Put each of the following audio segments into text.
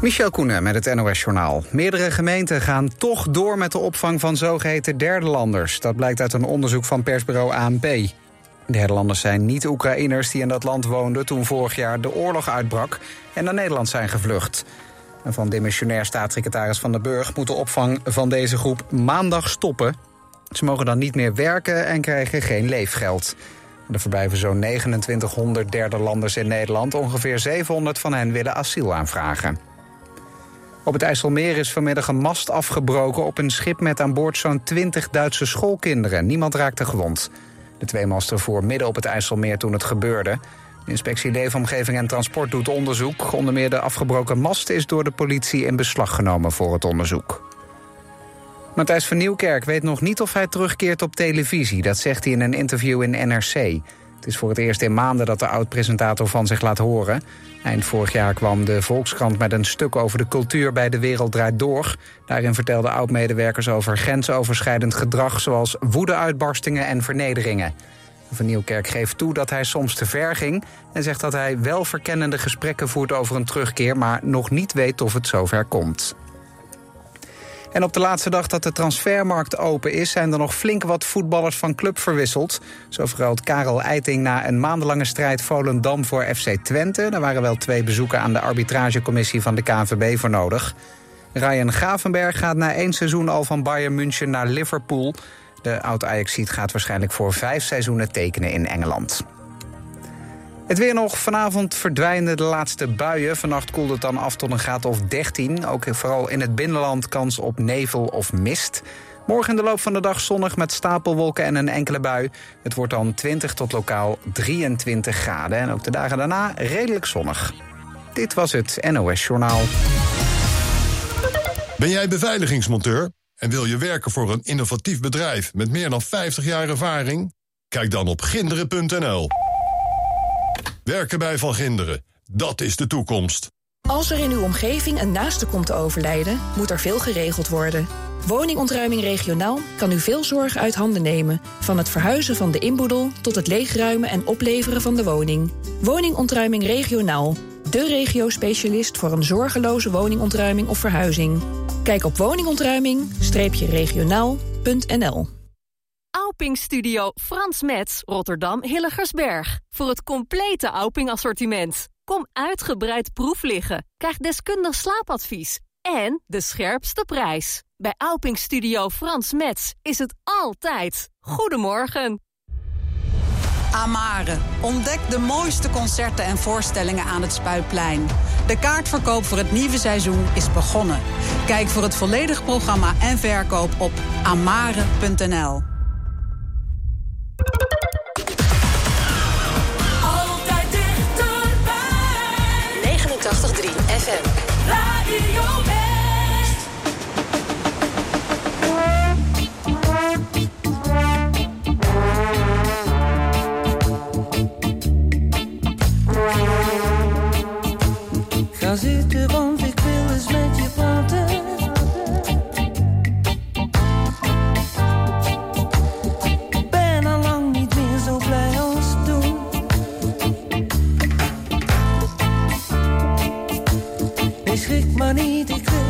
Michel Koenen met het NOS-journaal. Meerdere gemeenten gaan toch door met de opvang van zogeheten derde landers. Dat blijkt uit een onderzoek van persbureau ANP. Derde landers zijn niet-Oekraïners die in dat land woonden... toen vorig jaar de oorlog uitbrak en naar Nederland zijn gevlucht. En van demissionair staatssecretaris Van der Burg... moet de opvang van deze groep maandag stoppen. Ze mogen dan niet meer werken en krijgen geen leefgeld. Er verblijven zo'n 2900 derde landers in Nederland. Ongeveer 700 van hen willen asiel aanvragen. Op het IJsselmeer is vanmiddag een mast afgebroken op een schip met aan boord zo'n 20 Duitse schoolkinderen. Niemand raakte gewond. De twee masten voer midden op het IJsselmeer toen het gebeurde. De inspectie Leefomgeving en Transport doet onderzoek. Onder meer de afgebroken mast is door de politie in beslag genomen voor het onderzoek. Matthijs van Nieuwkerk weet nog niet of hij terugkeert op televisie. Dat zegt hij in een interview in NRC. Het is voor het eerst in maanden dat de oud-presentator van zich laat horen. Eind vorig jaar kwam de Volkskrant met een stuk over de cultuur bij De Wereld Draait Door. Daarin vertelden oud-medewerkers over grensoverschrijdend gedrag... zoals woedeuitbarstingen en vernederingen. Van Nieuwkerk geeft toe dat hij soms te ver ging... en zegt dat hij wel verkennende gesprekken voert over een terugkeer... maar nog niet weet of het zover komt. En op de laatste dag dat de transfermarkt open is... zijn er nog flink wat voetballers van club verwisseld. Zo verhuilt Karel Eiting na een maandenlange strijd Volendam voor FC Twente. Er waren wel twee bezoeken aan de arbitragecommissie van de KNVB voor nodig. Ryan Gravenberg gaat na één seizoen al van Bayern München naar Liverpool. De oud-Ajaxiet gaat waarschijnlijk voor vijf seizoenen tekenen in Engeland. Het weer nog. Vanavond verdwijnen de laatste buien. Vannacht koelt het dan af tot een graad of 13. Ook vooral in het binnenland kans op nevel of mist. Morgen in de loop van de dag zonnig met stapelwolken en een enkele bui. Het wordt dan 20 tot lokaal 23 graden. En ook de dagen daarna redelijk zonnig. Dit was het NOS Journaal. Ben jij beveiligingsmonteur en wil je werken voor een innovatief bedrijf... met meer dan 50 jaar ervaring? Kijk dan op ginderen.nl. Werken bij Van Ginderen, dat is de toekomst. Als er in uw omgeving een naaste komt te overlijden, moet er veel geregeld worden. Woningontruiming regionaal kan u veel zorg uit handen nemen. Van het verhuizen van de inboedel tot het leegruimen en opleveren van de woning. Woningontruiming regionaal. De regio-specialist voor een zorgeloze woningontruiming of verhuizing. Kijk op woningontruiming-regionaal.nl Auping Studio Frans Metz, Rotterdam Hilligersberg. Voor het complete Auping assortiment. Kom uitgebreid proef liggen. Krijg deskundig slaapadvies. En de scherpste prijs. Bij Auping Studio Frans Metz is het altijd. Goedemorgen. Amare. Ontdek de mooiste concerten en voorstellingen aan het Spuitplein. De kaartverkoop voor het nieuwe seizoen is begonnen. Kijk voor het volledige programma en verkoop op amare.nl. Altijd dichterbij. 89.3 FM. Radio schrik maar niet, ik wil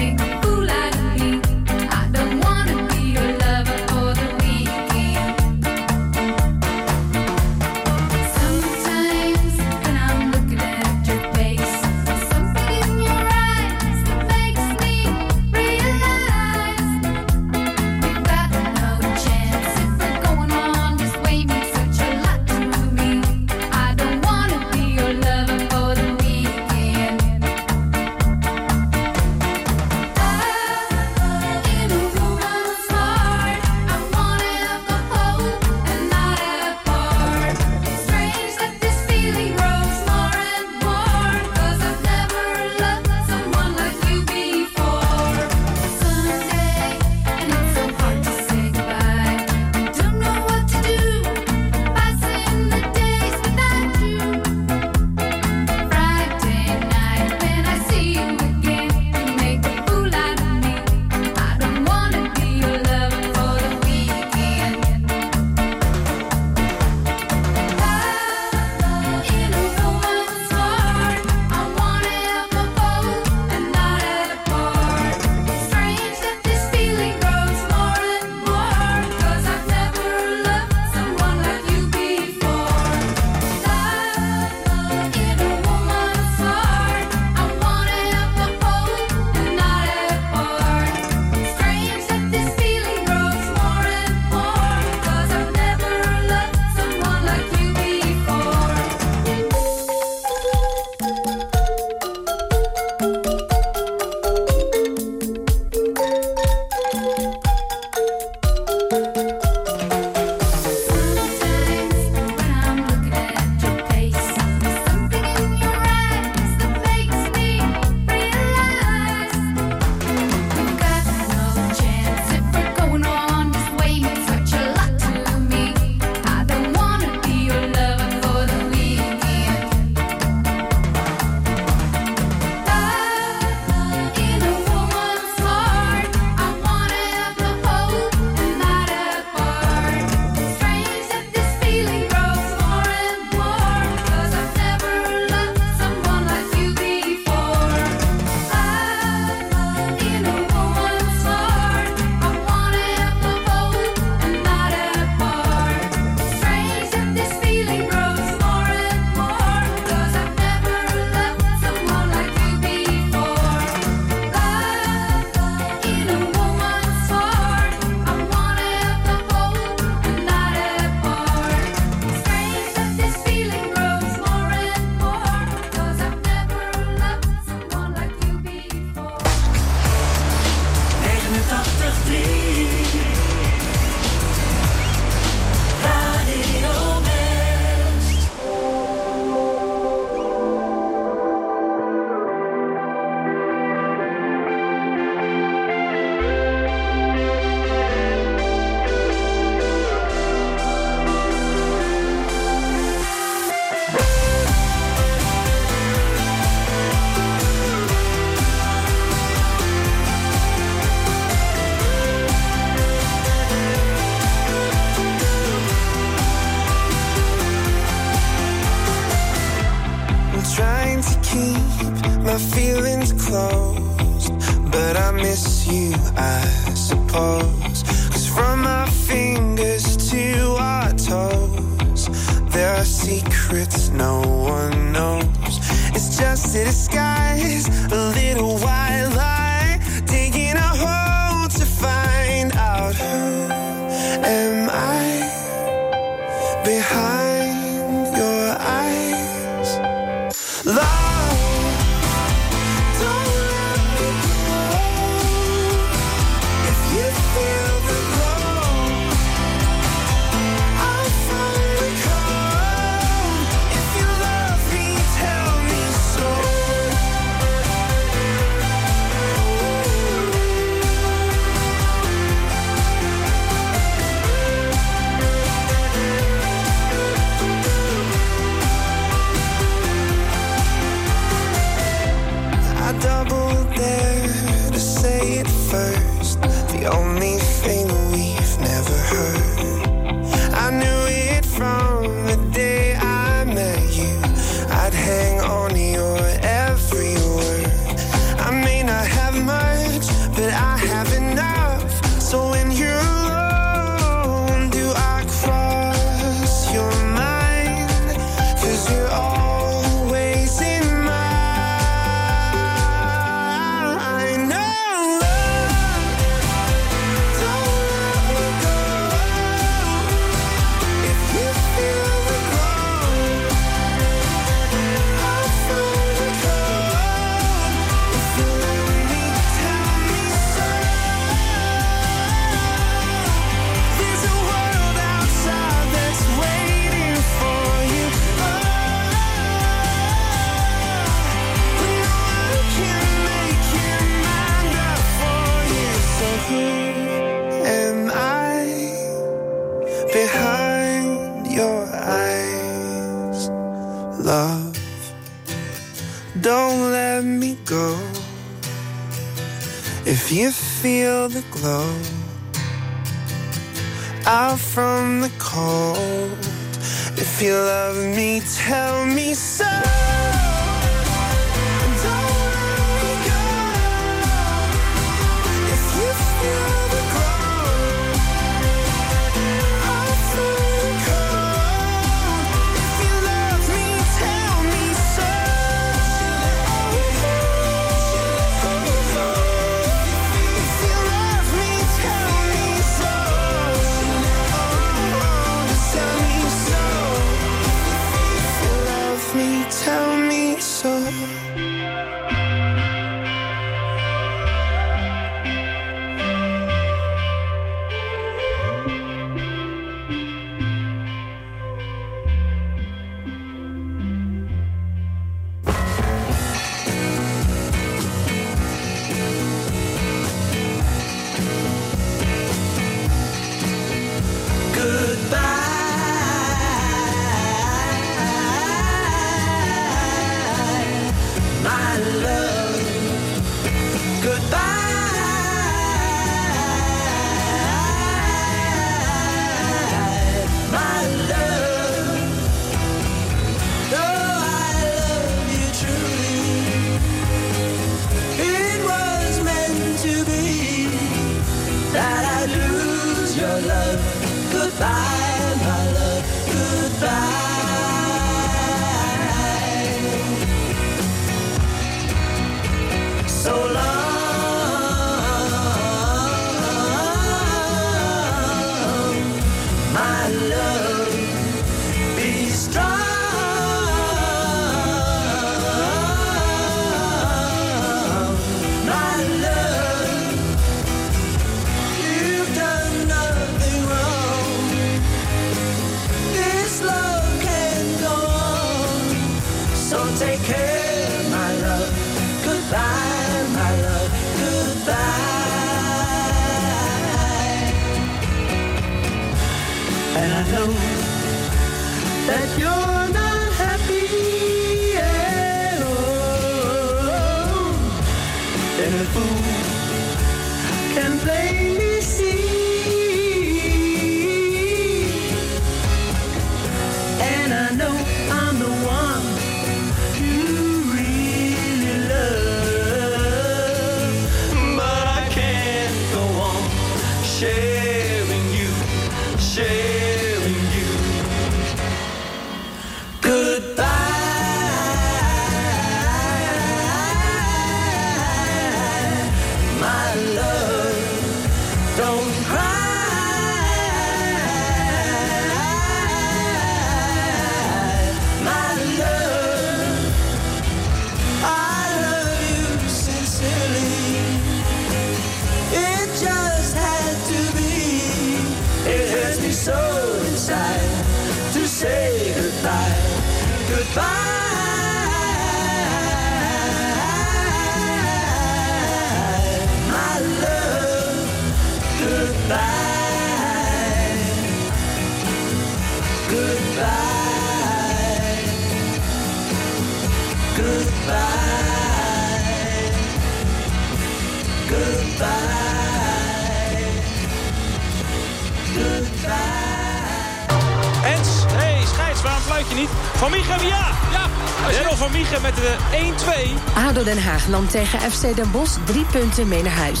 Bergland tegen FC Den Bosch drie punten mee naar huis.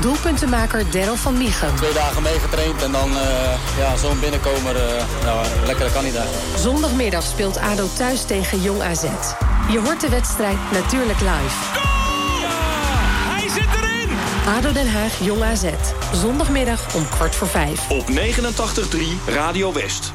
Doelpuntenmaker Daryl van Miegen. Twee dagen meegetraind en dan eh, ja, zo'n binnenkomer, uh, nou, lekkere kandidaat. Zondagmiddag speelt ADO thuis tegen Jong AZ. Je hoort de wedstrijd natuurlijk live. Goal! Hij zit erin! ADO Den Haag, Jong AZ. Zondagmiddag om kwart voor vijf. Op 89.3 Radio West.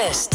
Naar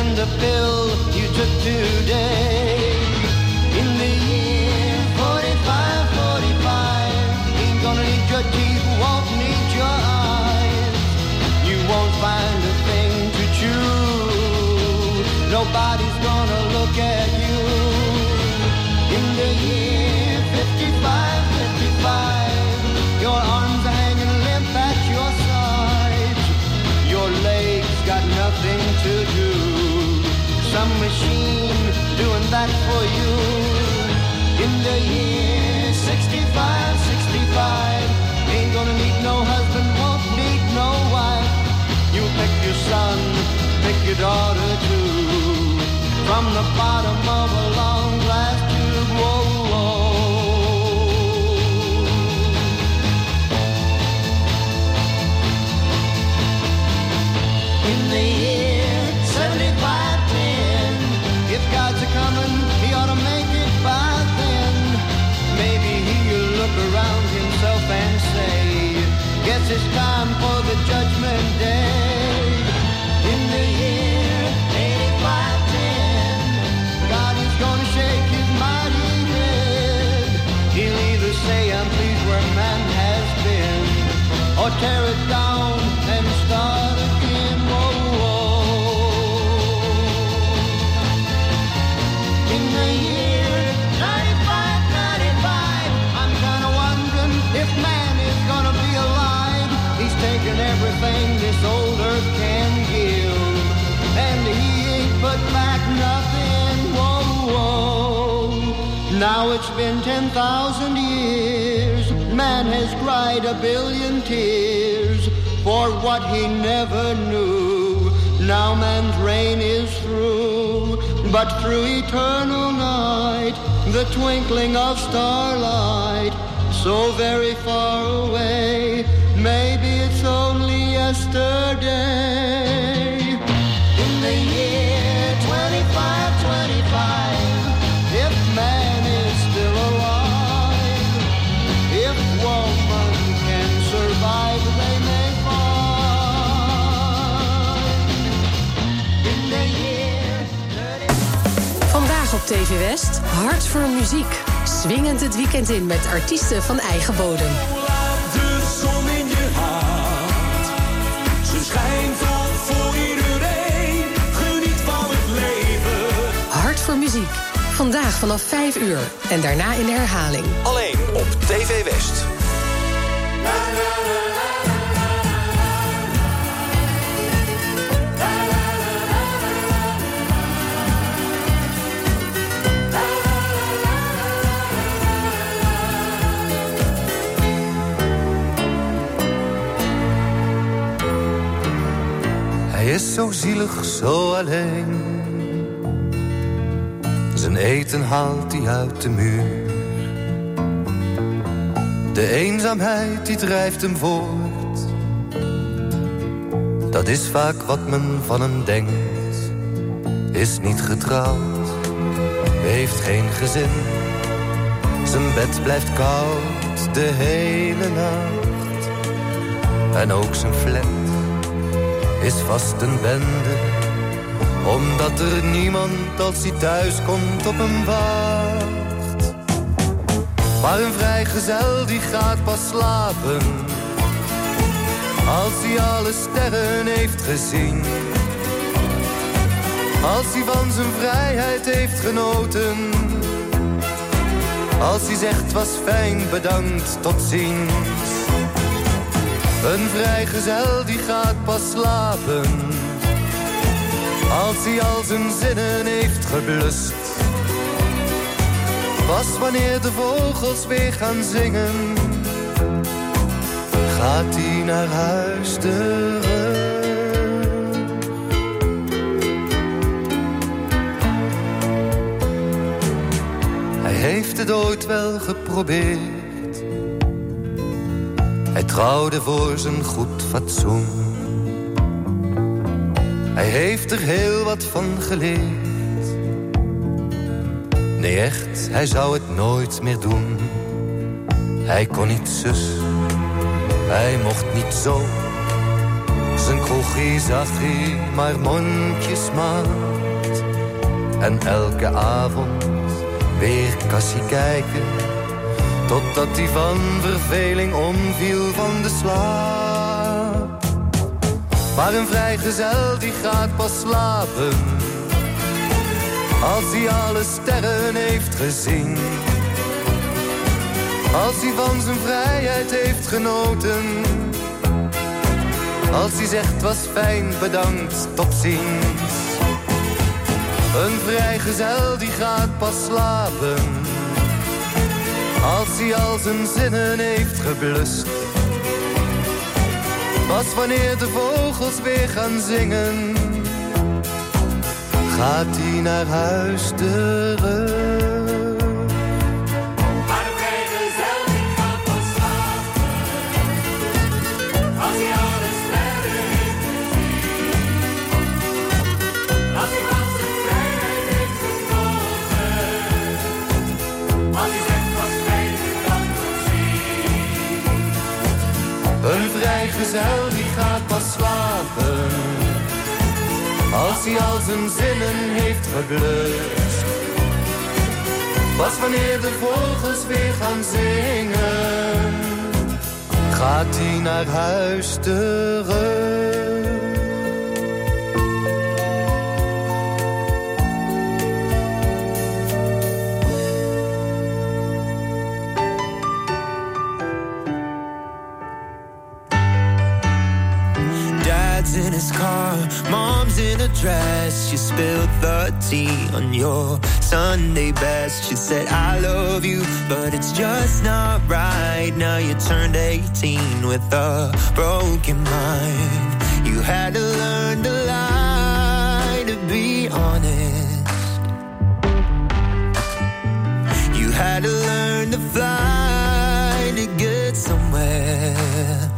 and the pill you took today. In the year 45, 45, ain't gonna need your teeth, won't need your eyes. You won't find a thing to chew. Nobody back for you in the year 65, 65. Ain't gonna need no husband, won't need no wife. You pick your son, pick your daughter too. From the bottom of a long glass tube, whoa. Francisco. Now it's been 10,000 years. Man has cried a billion tears for what he never knew. Now man's reign is through, but through eternal night, the twinkling of starlight, so very far away, maybe it's only yesterday. TV West, Hart voor Muziek. Swingend het weekend in met artiesten van eigen bodem. De zon in je hart. Ze schijnt al voor iedereen. Geniet van het leven. Hart voor Muziek. Vandaag vanaf 5 uur en daarna in herhaling. Alleen op TV West. Is zo zielig, zo alleen. Zijn eten haalt hij uit de muur. De eenzaamheid die drijft hem voort. Dat is vaak wat men van hem denkt. Is niet getrouwd, heeft geen gezin. Zijn bed blijft koud de hele nacht. En ook zijn flat is vast een bende. Omdat er niemand als hij thuis komt op hem wacht. Maar een vrijgezel die gaat pas slapen. Als hij alle sterren heeft gezien. Als hij van zijn vrijheid heeft genoten. Als hij zegt was fijn, bedankt, tot ziens. Een vrijgezel die gaat pas slapen. Als hij al zijn zinnen heeft geblust. Pas wanneer de vogels weer gaan zingen Gaat hij naar huis terug. Hij heeft het ooit wel geprobeerd hij trouwde voor zijn goed fatsoen. Hij heeft er heel wat van geleerd. Nee, echt, hij zou het nooit meer doen. Hij kon niet zus, hij mocht niet zo. Zijn kroegie zag hij maar mondjesmaat. En elke avond weer kassie kijken Totdat hij van verveling omviel van de slaap. Maar een vrijgezel die gaat pas slapen. Als hij alle sterren heeft gezien. Als hij van zijn vrijheid heeft genoten. Als hij zegt was fijn, bedankt, tot ziens. Een vrijgezel die gaat pas slapen als hij al zijn zinnen heeft geblust. Pas wanneer de vogels weer gaan zingen, gaat hij naar huis terug. vrijgezel die gaat pas slapen. Als hij al zijn zinnen heeft geblust. Pas wanneer de vogels weer gaan zingen. Gaat hij naar huis terug. his car. Mom's in a dress. She spilled the tea on your Sunday best. She said, I love you, but it's just not right. Now you turned 18 with a broken mind. You had to learn to lie to be honest. You had to learn to fly to get somewhere.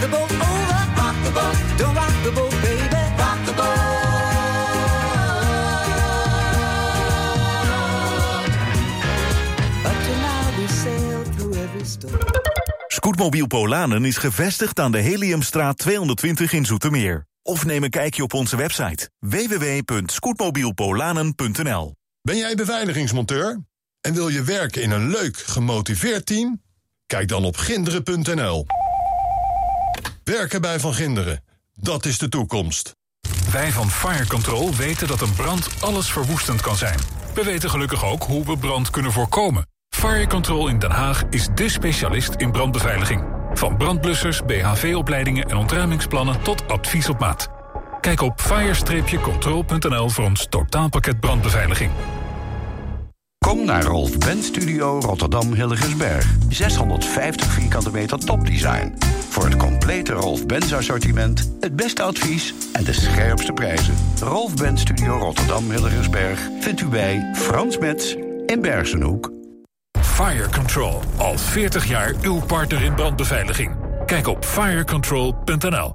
The boat over. Rock the boat. Don't rock the boat, baby. Rock the boat. Up to now we sailed through every storm. Scootmobiel Polanen is gevestigd aan de Heliumstraat 220 in Zoetermeer. Of neem een kijkje op onze website www.scootmobielpolanen.nl Ben jij beveiligingsmonteur? En wil je werken in een leuk, gemotiveerd team? Kijk dan op ginderen.nl. Werken bij Van Ginderen, dat is de toekomst. Wij van Fire Control weten dat een brand alles verwoestend kan zijn. We weten gelukkig ook hoe we brand kunnen voorkomen. Fire Control in Den Haag is dé specialist in brandbeveiliging. Van brandblussers, BHV-opleidingen en ontruimingsplannen tot advies op maat. Kijk op fire-control.nl voor ons totaalpakket brandbeveiliging. Kom naar Rolf Benz Studio Rotterdam Hilligensberg. 650 vierkante meter topdesign. Voor het complete Rolf Benz assortiment, het beste advies en de scherpste prijzen. Rolf Benz Studio Rotterdam Hilligensberg vindt u bij Frans Metz in Bergenhoek. Fire Control, al 40 jaar uw partner in brandbeveiliging. Kijk op firecontrol.nl.